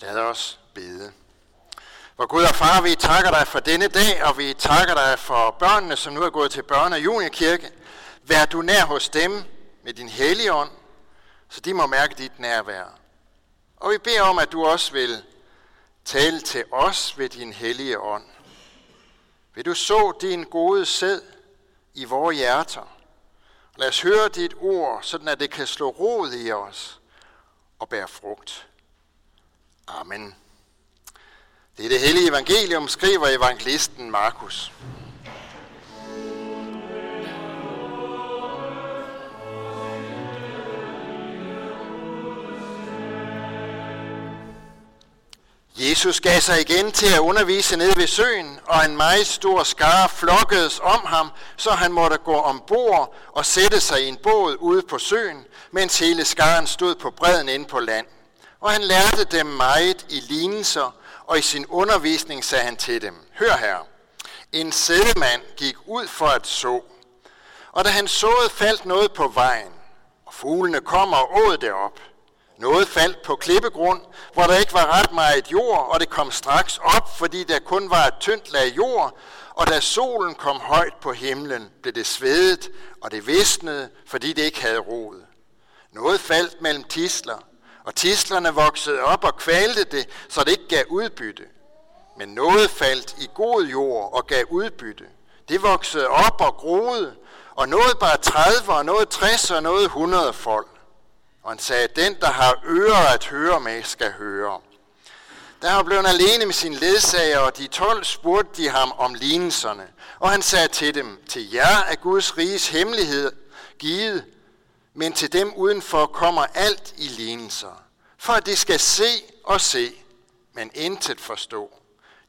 Lad os bede. Hvor Gud og far, vi takker dig for denne dag, og vi takker dig for børnene, som nu er gået til børne- og juniorkirke. Vær du nær hos dem med din hellige ånd, så de må mærke dit nærvær. Og vi beder om, at du også vil tale til os ved din hellige ånd. Vil du så din gode sæd i vores hjerter. Lad os høre dit ord, sådan at det kan slå rod i os og bære frugt. Amen. Det er det hellige evangelium, skriver evangelisten Markus. Jesus gav sig igen til at undervise nede ved søen, og en meget stor skare flokkedes om ham, så han måtte gå ombord og sætte sig i en båd ude på søen, mens hele skaren stod på bredden inde på land. Og han lærte dem meget i lignelser, og i sin undervisning sagde han til dem, Hør her, en sædemand gik ud for at så, og da han såede, faldt noget på vejen, og fuglene kom og åd det op. Noget faldt på klippegrund, hvor der ikke var ret meget jord, og det kom straks op, fordi der kun var et tyndt lag jord, og da solen kom højt på himlen, blev det svedet, og det visnede, fordi det ikke havde rod. Noget faldt mellem tisler, og tislerne voksede op og kvalte det, så det ikke gav udbytte. Men noget faldt i god jord og gav udbytte. Det voksede op og groede, og noget bare 30, og noget 60, og noget 100 folk. Og han sagde, den der har ører at høre med, skal høre. Da han blev alene med sin ledsager, og de 12 spurgte de ham om lignelserne. Og han sagde til dem, til jer er Guds riges hemmelighed givet, men til dem udenfor kommer alt i lignelser. For at de skal se og se, men intet forstå.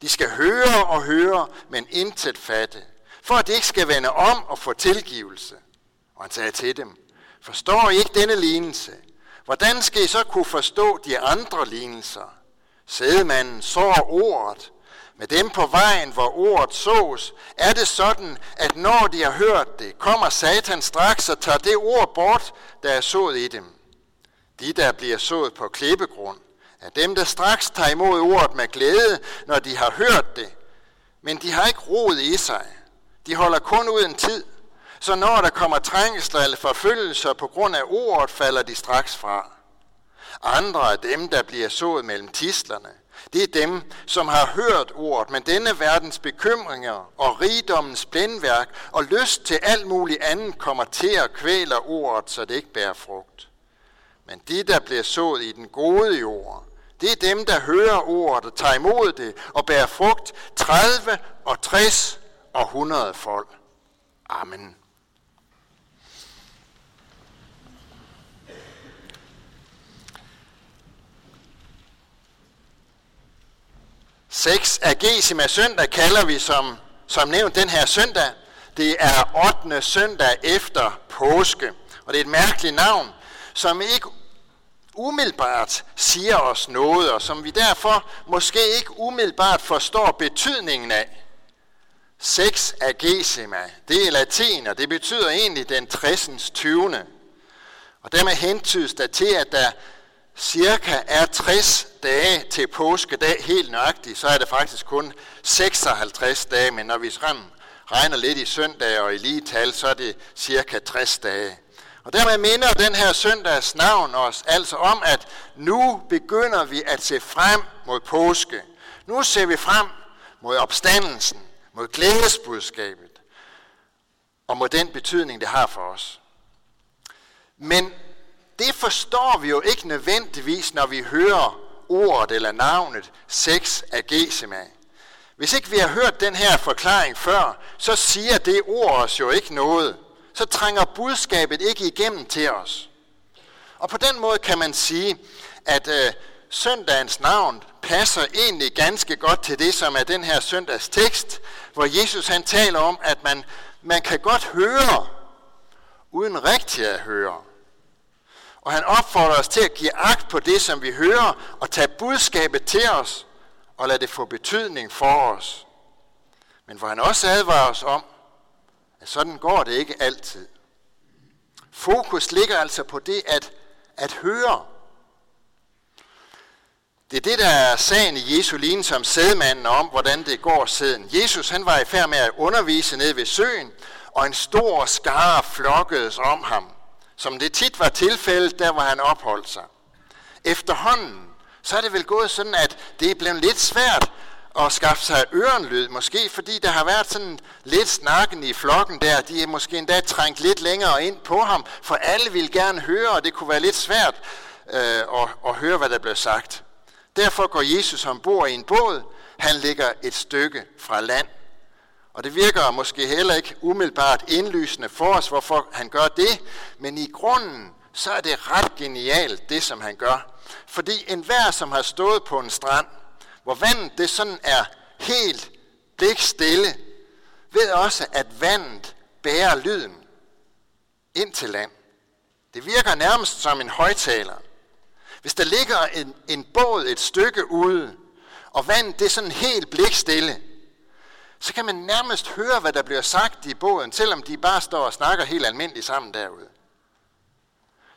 De skal høre og høre, men intet fatte. For at de ikke skal vende om og få tilgivelse. Og han sagde til dem, forstår I ikke denne lignelse? Hvordan skal I så kunne forstå de andre lignelser? Sædemanden sår ordet. Med dem på vejen, hvor ordet sås, er det sådan, at når de har hørt det, kommer Satan straks og tager det ord bort, der er sået i dem. De, der bliver sået på klippegrund, er dem, der straks tager imod ordet med glæde, når de har hørt det. Men de har ikke rod i sig. De holder kun ud en tid. Så når der kommer trængsler eller forfølgelser på grund af ordet, falder de straks fra. Andre er dem, der bliver sået mellem tislerne. Det er dem, som har hørt ordet, men denne verdens bekymringer og rigdommens blændværk og lyst til alt muligt andet kommer til at kvæle ordet, så det ikke bærer frugt. Men de, der bliver sået i den gode jord, det er dem, der hører ordet og tager imod det og bærer frugt 30 og 60 og 100 folk. Amen. 6 af Gesima søndag kalder vi som, som nævnt den her søndag. Det er 8. søndag efter påske. Og det er et mærkeligt navn, som ikke umiddelbart siger os noget, og som vi derfor måske ikke umiddelbart forstår betydningen af. 6 af Gesima, det er latin, og det betyder egentlig den 60. 20. Og dermed hentydes der til, at der cirka er 60 dage til påskedag helt nøjagtigt, så er det faktisk kun 56 dage, men når vi regner lidt i søndag og i lige tal, så er det cirka 60 dage. Og dermed minder den her søndags navn os altså om, at nu begynder vi at se frem mod påske. Nu ser vi frem mod opstandelsen, mod glædesbudskabet og mod den betydning, det har for os. Men det forstår vi jo ikke nødvendigvis, når vi hører ordet eller navnet sex af Gesema. Hvis ikke vi har hørt den her forklaring før, så siger det ord os jo ikke noget. Så trænger budskabet ikke igennem til os. Og på den måde kan man sige, at øh, søndagens navn passer egentlig ganske godt til det, som er den her søndags tekst, hvor Jesus han taler om, at man, man kan godt høre, uden rigtigt at høre. Og han opfordrer os til at give agt på det, som vi hører, og tage budskabet til os, og lade det få betydning for os. Men hvor han også advarer os om, at sådan går det ikke altid. Fokus ligger altså på det at, at høre. Det er det, der er sagen i Jesu lignelse om sædmanden om, hvordan det går siden. Jesus han var i færd med at undervise ned ved søen, og en stor skare flokkedes om ham, som det tit var tilfældet, der hvor han opholdt sig. Efterhånden, så er det vel gået sådan, at det er blevet lidt svært at skaffe sig ørenlyd, måske fordi der har været sådan lidt snakken i flokken der, de er måske endda trængt lidt længere ind på ham, for alle vil gerne høre, og det kunne være lidt svært øh, at, at høre, hvad der blev sagt. Derfor går Jesus ombord i en båd, han ligger et stykke fra land. Og det virker måske heller ikke umiddelbart indlysende for os, hvorfor han gør det, men i grunden, så er det ret genialt, det som han gør. Fordi enhver, som har stået på en strand, hvor vandet det sådan er helt blikstille, ved også, at vandet bærer lyden ind til land. Det virker nærmest som en højtaler. Hvis der ligger en, en båd et stykke ude, og vandet det er sådan helt blikstille, så kan man nærmest høre, hvad der bliver sagt i båden, selvom de bare står og snakker helt almindeligt sammen derude.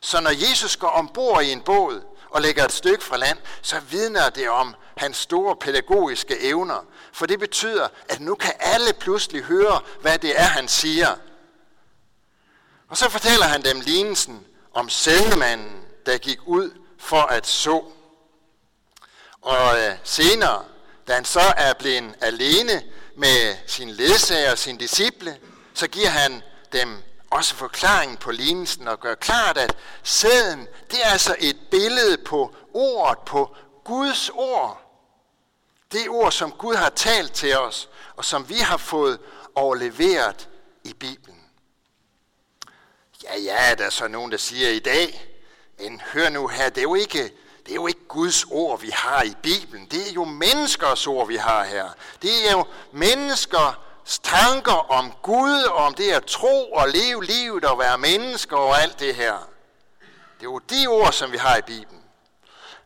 Så når Jesus går ombord i en båd og lægger et stykke fra land, så vidner det om hans store pædagogiske evner. For det betyder, at nu kan alle pludselig høre, hvad det er, han siger. Og så fortæller han dem lignelsen om sædemanden, der gik ud for at så. Og øh, senere, da han så er blevet alene med sin ledsager og sin disciple, så giver han dem også forklaringen på lignelsen og gør klart, at sæden, det er altså et billede på ordet, på Guds ord. Det ord, som Gud har talt til os, og som vi har fået overleveret i Bibelen. Ja, ja, der er så nogen, der siger i dag, men hør nu her, det er jo ikke, det er jo ikke Guds ord, vi har i Bibelen. Det er jo menneskers ord, vi har her. Det er jo menneskers tanker om Gud, og om det at tro og leve livet og være mennesker og alt det her. Det er jo de ord, som vi har i Bibelen.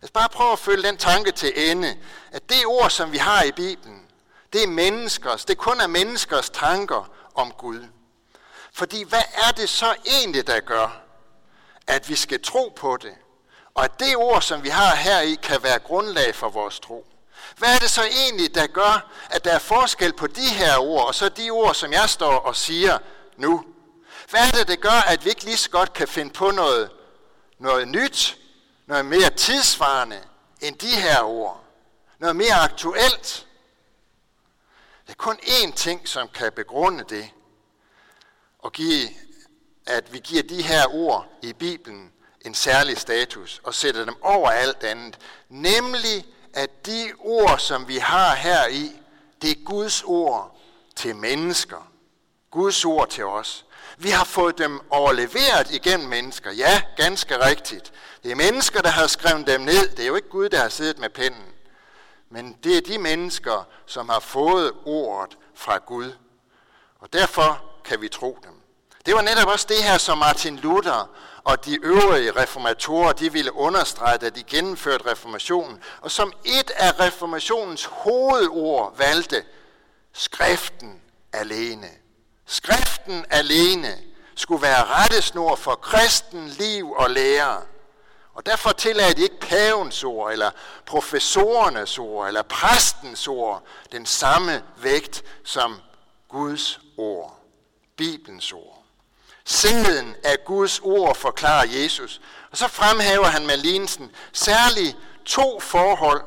Lad os bare prøve at følge den tanke til ende, at det ord, som vi har i Bibelen, det er menneskers, det kun er menneskers tanker om Gud. Fordi hvad er det så egentlig, der gør, at vi skal tro på det, og at det ord, som vi har her i, kan være grundlag for vores tro. Hvad er det så egentlig, der gør, at der er forskel på de her ord, og så de ord, som jeg står og siger nu? Hvad er det, der gør, at vi ikke lige så godt kan finde på noget, noget nyt, noget mere tidsvarende end de her ord? Noget mere aktuelt? Der er kun én ting, som kan begrunde det, og give at vi giver de her ord i Bibelen en særlig status og sætter dem over alt andet. Nemlig, at de ord, som vi har her i, det er Guds ord til mennesker. Guds ord til os. Vi har fået dem overleveret igennem mennesker. Ja, ganske rigtigt. Det er mennesker, der har skrevet dem ned. Det er jo ikke Gud, der har siddet med pennen. Men det er de mennesker, som har fået ordet fra Gud. Og derfor kan vi tro dem. Det var netop også det her, som Martin Luther og de øvrige reformatorer, de ville understrege, da de gennemførte reformationen, og som et af reformationens hovedord valgte, skriften alene. Skriften alene skulle være rettesnor for kristen liv og lære. Og derfor tillagde de ikke pavens ord, eller professorernes ord, eller præstens ord, den samme vægt som Guds ord, Bibelens ord. Sandheden af Guds ord forklarer Jesus. Og så fremhæver han med lignelsen særligt to forhold,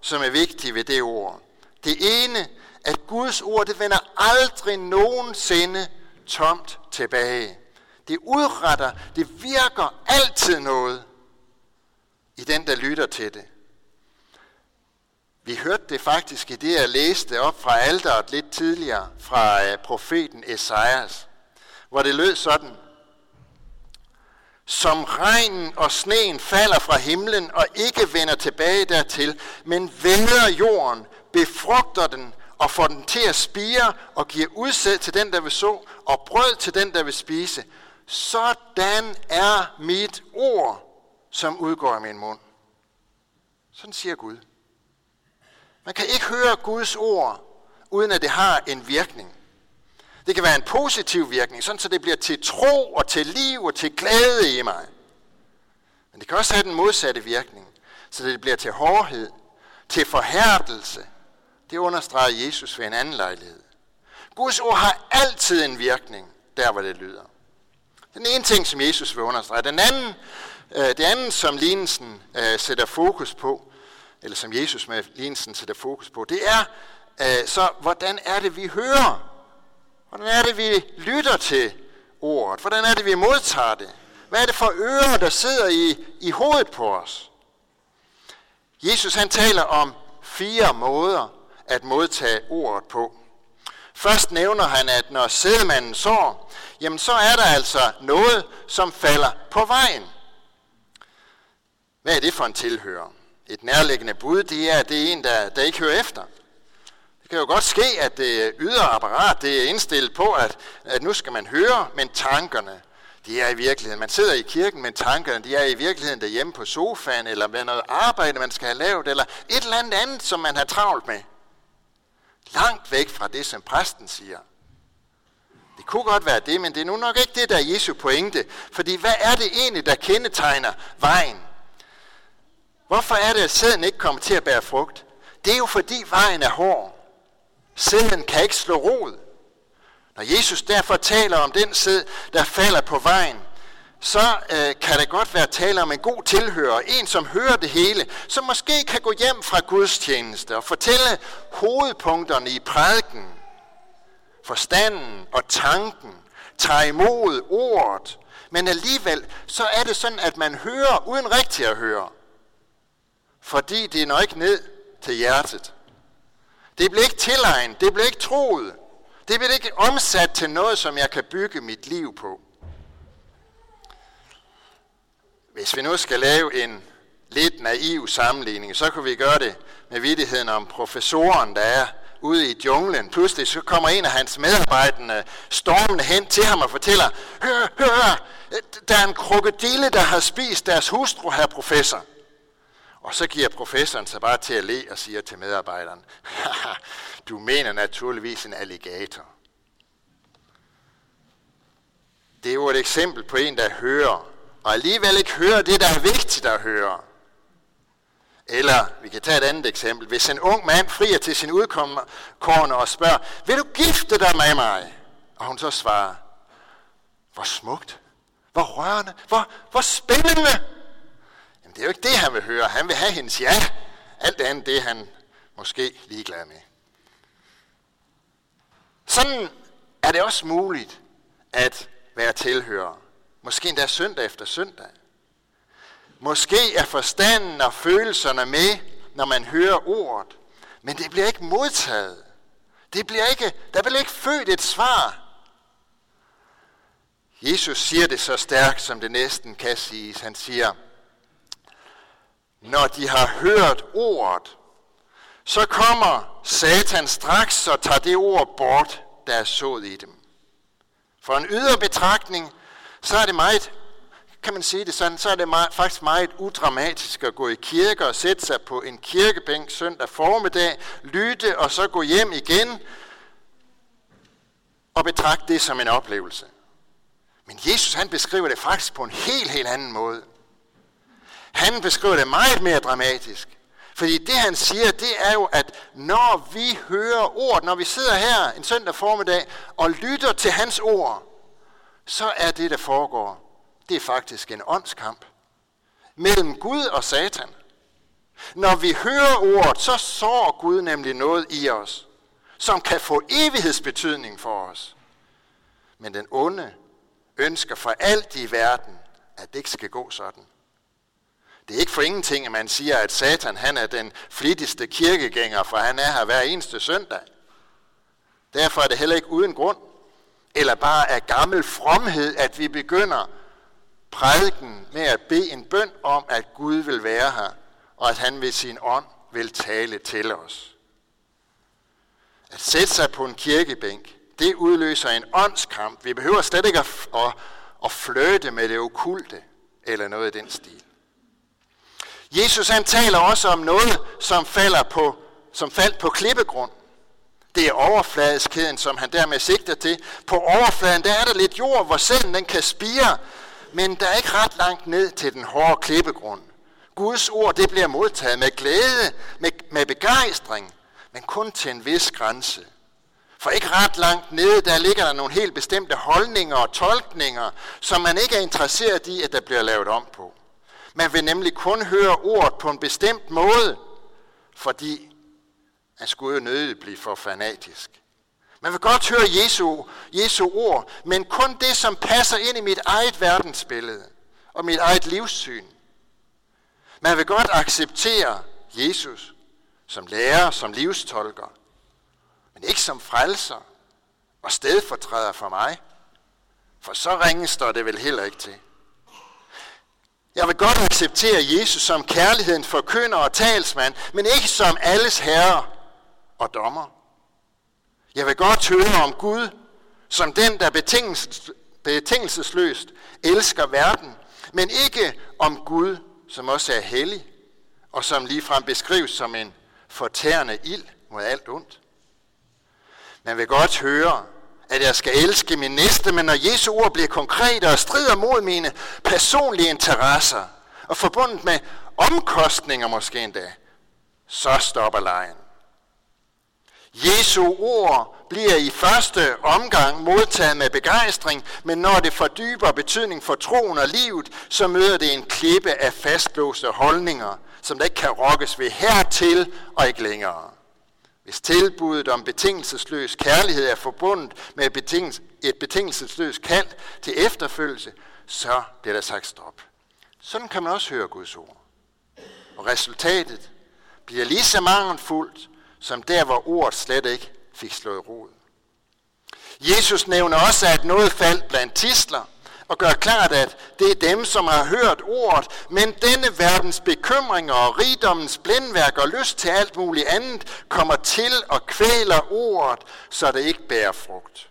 som er vigtige ved det ord. Det ene, at Guds ord, det vender aldrig nogensinde tomt tilbage. Det udretter, det virker altid noget i den, der lytter til det. Vi hørte det faktisk i det, jeg læste op fra alderet lidt tidligere fra øh, profeten Esajas hvor det lød sådan. Som regnen og sneen falder fra himlen og ikke vender tilbage dertil, men vender jorden, befrugter den og får den til at spire og giver udsæd til den, der vil så, og brød til den, der vil spise. Sådan er mit ord, som udgår af min mund. Sådan siger Gud. Man kan ikke høre Guds ord, uden at det har en virkning. Det kan være en positiv virkning, sådan så det bliver til tro og til liv og til glæde i mig. Men det kan også have den modsatte virkning, så det bliver til hårdhed til forhærdelse. Det understreger Jesus ved en anden lejlighed. Guds ord har altid en virkning, der hvor det lyder. Den ene ting, som Jesus vil understrege. Den anden, øh, det andet, som lignelsen øh, sætter fokus på, eller som Jesus med lignelsen sætter fokus på, det er øh, så, hvordan er det, vi hører? Hvordan er det, vi lytter til ordet? Hvordan er det, vi modtager det? Hvad er det for ører, der sidder i, i hovedet på os? Jesus han taler om fire måder at modtage ordet på. Først nævner han, at når sædemanden sår, jamen så er der altså noget, som falder på vejen. Hvad er det for en tilhører? Et nærliggende bud, det er, at det er en, der, der ikke hører efter. Det kan jo godt ske, at det ydre apparat det er indstillet på, at, at nu skal man høre, men tankerne, de er i virkeligheden. Man sidder i kirken, men tankerne, de er i virkeligheden derhjemme på sofaen, eller med noget arbejde, man skal have lavet, eller et eller andet andet, som man har travlt med. Langt væk fra det, som præsten siger. Det kunne godt være det, men det er nu nok ikke det, der er Jesu pointe. Fordi hvad er det egentlig, der kendetegner vejen? Hvorfor er det, at sæden ikke kommer til at bære frugt? Det er jo fordi vejen er hård. Sæden kan ikke slå rod. Når Jesus derfor taler om den sæd, der falder på vejen, så øh, kan det godt være tale om en god tilhører, en som hører det hele, som måske kan gå hjem fra gudstjeneste og fortælle hovedpunkterne i prædiken, forstanden og tanken, tager imod ordet, men alligevel så er det sådan, at man hører uden rigtigt at høre, fordi det når ikke ned til hjertet. Det blev ikke tilegnet, det blev ikke troet, det blev ikke omsat til noget, som jeg kan bygge mit liv på. Hvis vi nu skal lave en lidt naiv sammenligning, så kan vi gøre det med vidtigheden om professoren, der er ude i junglen. Pludselig så kommer en af hans medarbejdere stormende hen til ham og fortæller, hør, hør, der er en krokodille, der har spist deres hustru, her professor. Og så giver professoren sig bare til at le og siger til medarbejderen, du mener naturligvis en alligator. Det er jo et eksempel på en, der hører og alligevel ikke hører det, der er vigtigt at høre. Eller, vi kan tage et andet eksempel. Hvis en ung mand frier til sin udkommende og spørger, vil du gifte dig med mig? Og hun så svarer, hvor smukt, hvor rørende, hvor, hvor spændende. Men det er jo ikke det, han vil høre. Han vil have hendes ja. Alt andet, det er han måske ligeglad med. Sådan er det også muligt at være tilhører. Måske endda søndag efter søndag. Måske er forstanden og følelserne med, når man hører ordet, men det bliver ikke modtaget. Det bliver ikke, der bliver ikke født et svar. Jesus siger det så stærkt, som det næsten kan siges. Han siger, når de har hørt ordet, så kommer Satan straks og tager det ord bort, der er sået i dem. For en ydre betragtning, så er det meget, kan man sige det sådan, så er det meget, faktisk meget udramatisk at gå i kirke og sætte sig på en kirkebænk søndag formiddag, lytte og så gå hjem igen og betragte det som en oplevelse. Men Jesus han beskriver det faktisk på en helt, helt anden måde. Han beskriver det meget mere dramatisk. Fordi det han siger, det er jo, at når vi hører ord, når vi sidder her en søndag formiddag og lytter til hans ord, så er det, der foregår, det er faktisk en åndskamp mellem Gud og Satan. Når vi hører ordet, så sår Gud nemlig noget i os, som kan få evighedsbetydning for os. Men den onde ønsker for alt i verden, at det ikke skal gå sådan. Det er ikke for ingenting, at man siger, at Satan han er den flittigste kirkegænger, for han er her hver eneste søndag. Derfor er det heller ikke uden grund, eller bare af gammel fromhed, at vi begynder prædiken med at bede en bøn om, at Gud vil være her, og at han ved sin ånd vil tale til os. At sætte sig på en kirkebænk, det udløser en åndskamp. Vi behøver slet ikke at, at, at fløte med det okulte, eller noget i den stil. Jesus han taler også om noget, som falder på, som faldt på klippegrund. Det er overfladeskæden, som han dermed sigter til. På overfladen der er der lidt jord, hvor sæden den kan spire, men der er ikke ret langt ned til den hårde klippegrund. Guds ord, det bliver modtaget med glæde, med, med begejstring, men kun til en vis grænse. For ikke ret langt nede, der ligger der nogle helt bestemte holdninger og tolkninger, som man ikke er interesseret i, at der bliver lavet om på. Man vil nemlig kun høre ordet på en bestemt måde, fordi man skulle jo nødigt blive for fanatisk. Man vil godt høre Jesu, Jesu ord, men kun det, som passer ind i mit eget verdensbillede og mit eget livssyn. Man vil godt acceptere Jesus som lærer, som livstolker, men ikke som frelser og stedfortræder for mig. For så ringe står det vel heller ikke til. Jeg vil godt acceptere Jesus som kærligheden forkynder og talsmand, men ikke som alles herre og dommer. Jeg vil godt høre om Gud som den, der betingelsesløst elsker verden, men ikke om Gud, som også er hellig, og som ligefrem beskrives som en fortærende ild mod alt ondt. Man vil godt høre, at jeg skal elske min næste, men når Jesu ord bliver konkrete og strider mod mine personlige interesser, og forbundet med omkostninger måske endda, så stopper lejen. Jesu ord bliver i første omgang modtaget med begejstring, men når det fordyber betydning for troen og livet, så møder det en klippe af fastlåste holdninger, som der ikke kan rokkes ved hertil og ikke længere. Hvis tilbuddet om betingelsesløs kærlighed er forbundet med et betingelsesløst kald til efterfølgelse, så bliver der sagt stop. Sådan kan man også høre Guds ord. Og resultatet bliver lige så mangelfuldt, som der, hvor ordet slet ikke fik slået rod. Jesus nævner også, at noget faldt blandt tisler, og gør klart, at det er dem, som har hørt ordet, men denne verdens bekymringer og rigdommens blændværk og lyst til alt muligt andet kommer til og kvæler ordet, så det ikke bærer frugt.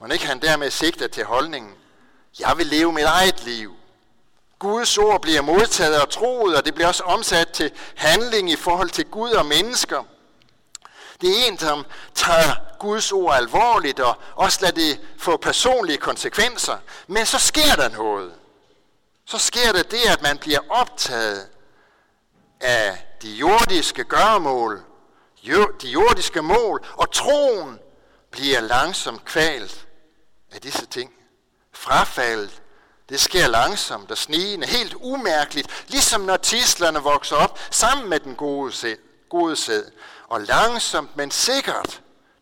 Må ikke han dermed sigter til holdningen, jeg vil leve mit eget liv. Guds ord bliver modtaget og troet, og det bliver også omsat til handling i forhold til Gud og mennesker. Det er en, som tager Guds ord alvorligt og også lader det få personlige konsekvenser. Men så sker der noget. Så sker der det, at man bliver optaget af de jordiske gørmål, de jordiske mål, og troen bliver langsomt kvalt af disse ting. Frafaldet det sker langsomt og snigende, helt umærkeligt, ligesom når tislerne vokser op sammen med den gode sæd, gode sæd og langsomt, men sikkert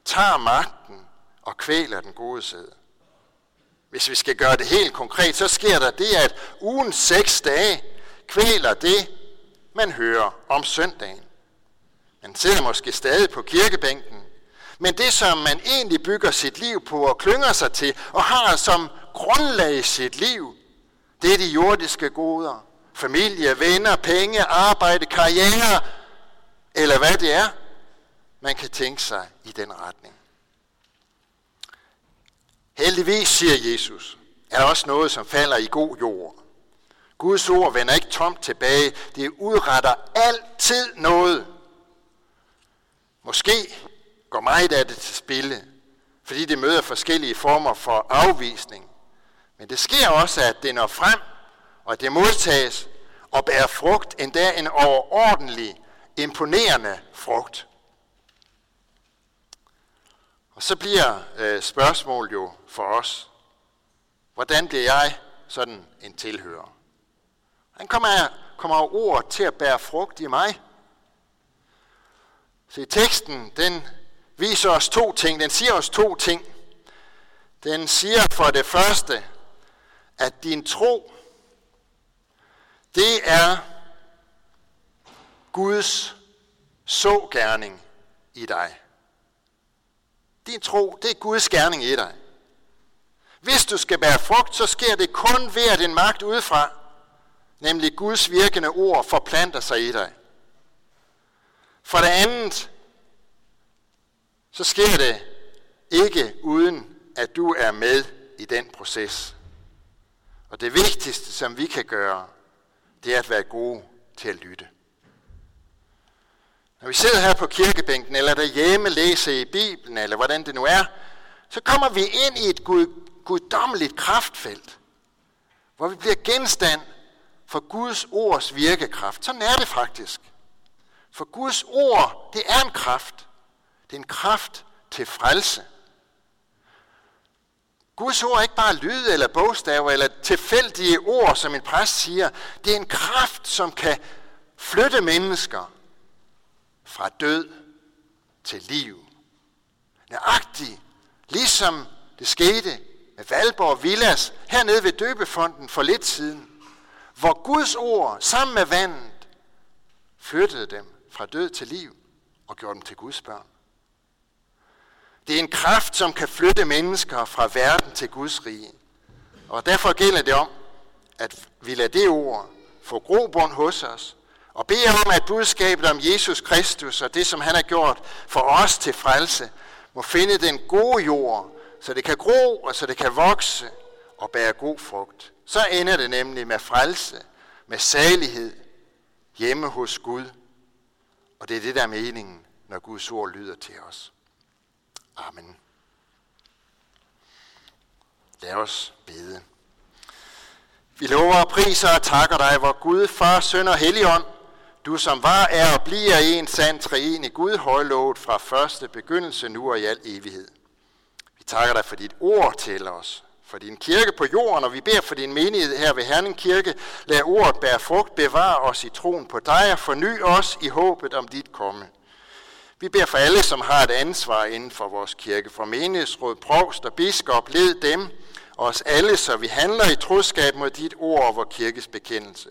tager magten og kvæler den gode sæd. Hvis vi skal gøre det helt konkret, så sker der det, at ugen seks dage kvæler det, man hører om søndagen. Man sidder måske stadig på kirkebænken, men det, som man egentlig bygger sit liv på og klynger sig til og har som grundlag i sit liv, det er de jordiske goder. Familie, venner, penge, arbejde, karriere, eller hvad det er, man kan tænke sig i den retning. Heldigvis, siger Jesus, er der også noget, som falder i god jord. Guds ord vender ikke tomt tilbage. Det udretter altid noget. Måske går meget af det til spille, fordi det møder forskellige former for afvisning. Men det sker også, at det når frem, og at det modtages og bærer frugt, endda en overordentlig, imponerende frugt. Og så bliver øh, spørgsmålet jo for os, hvordan bliver jeg sådan en tilhører? Han kommer, kommer ord til at bære frugt i mig. Se, teksten, den viser os to ting. Den siger os to ting. Den siger for det første, at din tro, det er Guds sågerning i dig. Din tro, det er Guds gerning i dig. Hvis du skal bære frugt, så sker det kun ved, at en magt udefra, nemlig Guds virkende ord, forplanter sig i dig. For det andet, så sker det ikke uden, at du er med i den proces. Og det vigtigste, som vi kan gøre, det er at være gode til at lytte. Når vi sidder her på kirkebænken, eller derhjemme læser i Bibelen, eller hvordan det nu er, så kommer vi ind i et gud, guddommeligt kraftfelt, hvor vi bliver genstand for Guds ords virkekraft. Sådan er det faktisk. For Guds ord, det er en kraft. Det er en kraft til frelse. Guds ord er ikke bare lyd eller bogstaver eller tilfældige ord, som en præst siger. Det er en kraft, som kan flytte mennesker fra død til liv. Nøjagtigt, ligesom det skete med Valborg Villas hernede ved døbefonden for lidt siden, hvor Guds ord sammen med vandet flyttede dem fra død til liv og gjorde dem til Guds børn. Det er en kraft, som kan flytte mennesker fra verden til Guds rige. Og derfor gælder det om, at vi lader det ord få grobund hos os, og beder om, at budskabet om Jesus Kristus og det, som han har gjort for os til frelse, må finde den gode jord, så det kan gro og så det kan vokse og bære god frugt. Så ender det nemlig med frelse, med salighed hjemme hos Gud. Og det er det, der er meningen, når Guds ord lyder til os. Amen. Lad os bede. Vi lover og priser og takker dig, hvor Gud, Far, Søn og Helligånd, du som var, er og bliver en sand i Gud, højlovet fra første begyndelse nu og i al evighed. Vi takker dig for dit ord til os, for din kirke på jorden, og vi beder for din menighed her ved Herning Kirke. Lad ordet bære frugt, bevare os i troen på dig og forny os i håbet om dit komme. Vi beder for alle, som har et ansvar inden for vores kirke, for menighedsråd, provst og biskop, led dem og os alle, så vi handler i troskab mod dit ord og vores kirkes bekendelse.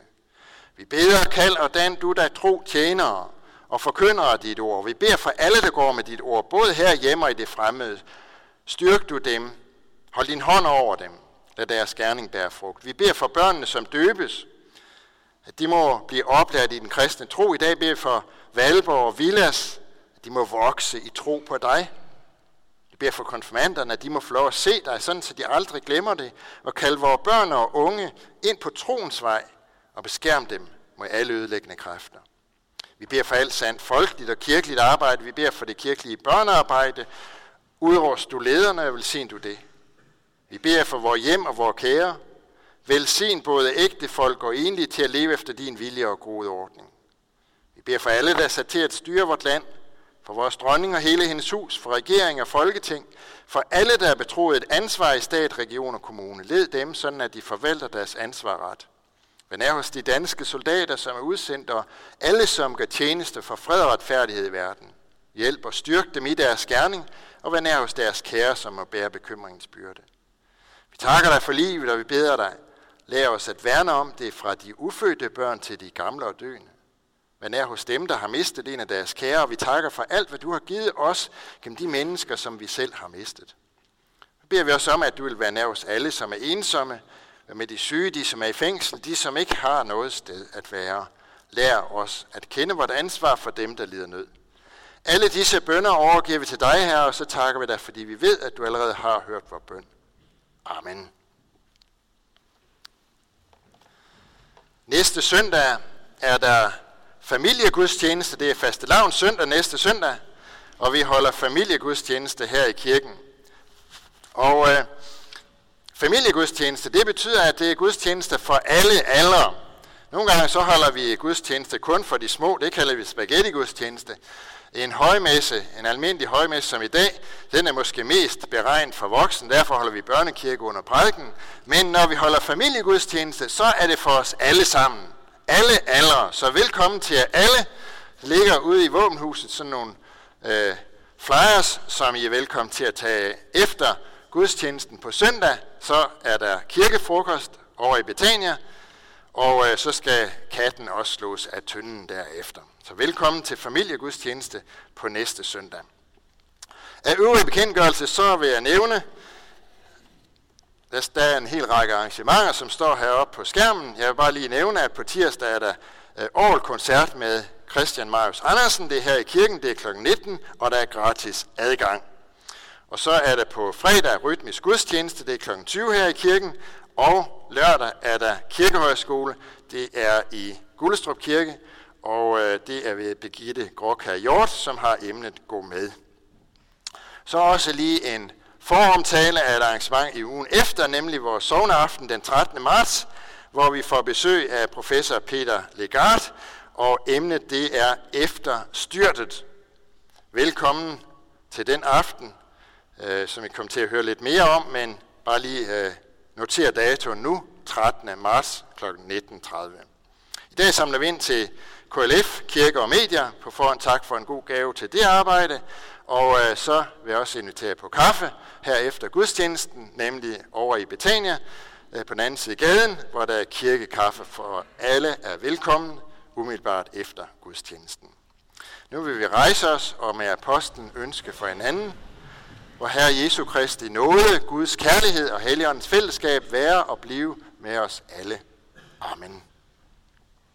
Vi beder, kald og dan du der tro tjenere og forkynder af dit ord. Vi beder for alle, der går med dit ord, både her hjemme og i det fremmede. Styrk du dem. Hold din hånd over dem. Lad deres gerning bære frugt. Vi beder for børnene, som døbes, at de må blive oplært i den kristne tro. I dag beder vi for Valborg og Villas, at de må vokse i tro på dig. Vi beder for konfirmanderne, at de må få lov at se dig, sådan så de aldrig glemmer det, og kalde vores børn og unge ind på troens vej og beskærm dem mod alle ødelæggende kræfter. Vi beder for alt sandt folkeligt og kirkeligt arbejde. Vi beder for det kirkelige børnearbejde. Udrust du lederne, og velsign du det. Vi beder for vores hjem og vores kære. Velsign både ægte folk og enlige til at leve efter din vilje og gode ordning. Vi beder for alle, der er sat til at styre vort land, for vores dronning og hele hendes hus, for regering og folketing, for alle, der er betroet et ansvar i stat, region og kommune. Led dem, sådan at de forvalter deres ansvar ret men er hos de danske soldater, som er udsendt, og alle, som gør tjeneste for fred og retfærdighed i verden. Hjælp og styrk dem i deres gerning, og vær nær hos deres kære, som må bære bekymringens byrde. Vi takker dig for livet, og vi beder dig, lær os at værne om det fra de ufødte børn til de gamle og døende. Vær nær hos dem, der har mistet en af deres kære, og vi takker for alt, hvad du har givet os gennem de mennesker, som vi selv har mistet. Vi beder vi os om, at du vil være nær hos alle, som er ensomme, med de syge, de som er i fængsel, de som ikke har noget sted at være. Lær os at kende vort ansvar for dem, der lider nød. Alle disse bønder overgiver vi til dig, her, og så takker vi dig, fordi vi ved, at du allerede har hørt vores bøn. Amen. Næste søndag er der familiegudstjeneste. Det er faste lavn søndag næste søndag, og vi holder familiegudstjeneste her i kirken. Og øh, Familiegudstjeneste, det betyder, at det er gudstjeneste for alle aldre. Nogle gange så holder vi gudstjeneste kun for de små, det kalder vi spaghetti-gudstjeneste. En højmesse, en almindelig højmesse som i dag, den er måske mest beregnet for voksne, derfor holder vi børnekirke under prædiken. Men når vi holder familiegudstjeneste, så er det for os alle sammen. Alle aldre. Så velkommen til jer alle. Der ligger ude i våbenhuset sådan nogle øh, flyers, som I er velkommen til at tage efter gudstjenesten på søndag, så er der kirkefrokost over i Betania, og øh, så skal katten også slås af tynden derefter. Så velkommen til familiegudstjeneste på næste søndag. Af øvrige bekendtgørelse så vil jeg nævne, der er en hel række arrangementer, som står heroppe på skærmen. Jeg vil bare lige nævne, at på tirsdag er der øh, koncert med Christian Marius Andersen. Det er her i kirken, det er kl. 19, og der er gratis adgang. Og så er der på fredag rytmisk gudstjeneste, det er kl. 20 her i kirken, og lørdag er der kirkehøjskole, det er i Gullestrup Kirke, og øh, det er ved Begitte Gråkær Hjort, som har emnet Gå med. Så også lige en foromtale af et arrangement i ugen efter, nemlig vores sovneaften den 13. marts, hvor vi får besøg af professor Peter Legard, og emnet det er efter styrtet. Velkommen til den aften, øh, som I kommer til at høre lidt mere om, men bare lige øh, notere datoen nu, 13. marts kl. 19.30. I dag samler vi ind til KLF, Kirke og Medier. På forhånd tak for en god gave til det arbejde. Og øh, så vil jeg også invitere på kaffe her efter gudstjenesten, nemlig over i Betania, øh, på den anden side af gaden, hvor der er kirkekaffe for alle er velkommen, umiddelbart efter gudstjenesten. Nu vil vi rejse os og med apostlen ønske for hinanden, hvor Herre Jesu Kristi nåde, Guds kærlighed og Helligåndens fællesskab være og blive med os alle. Amen.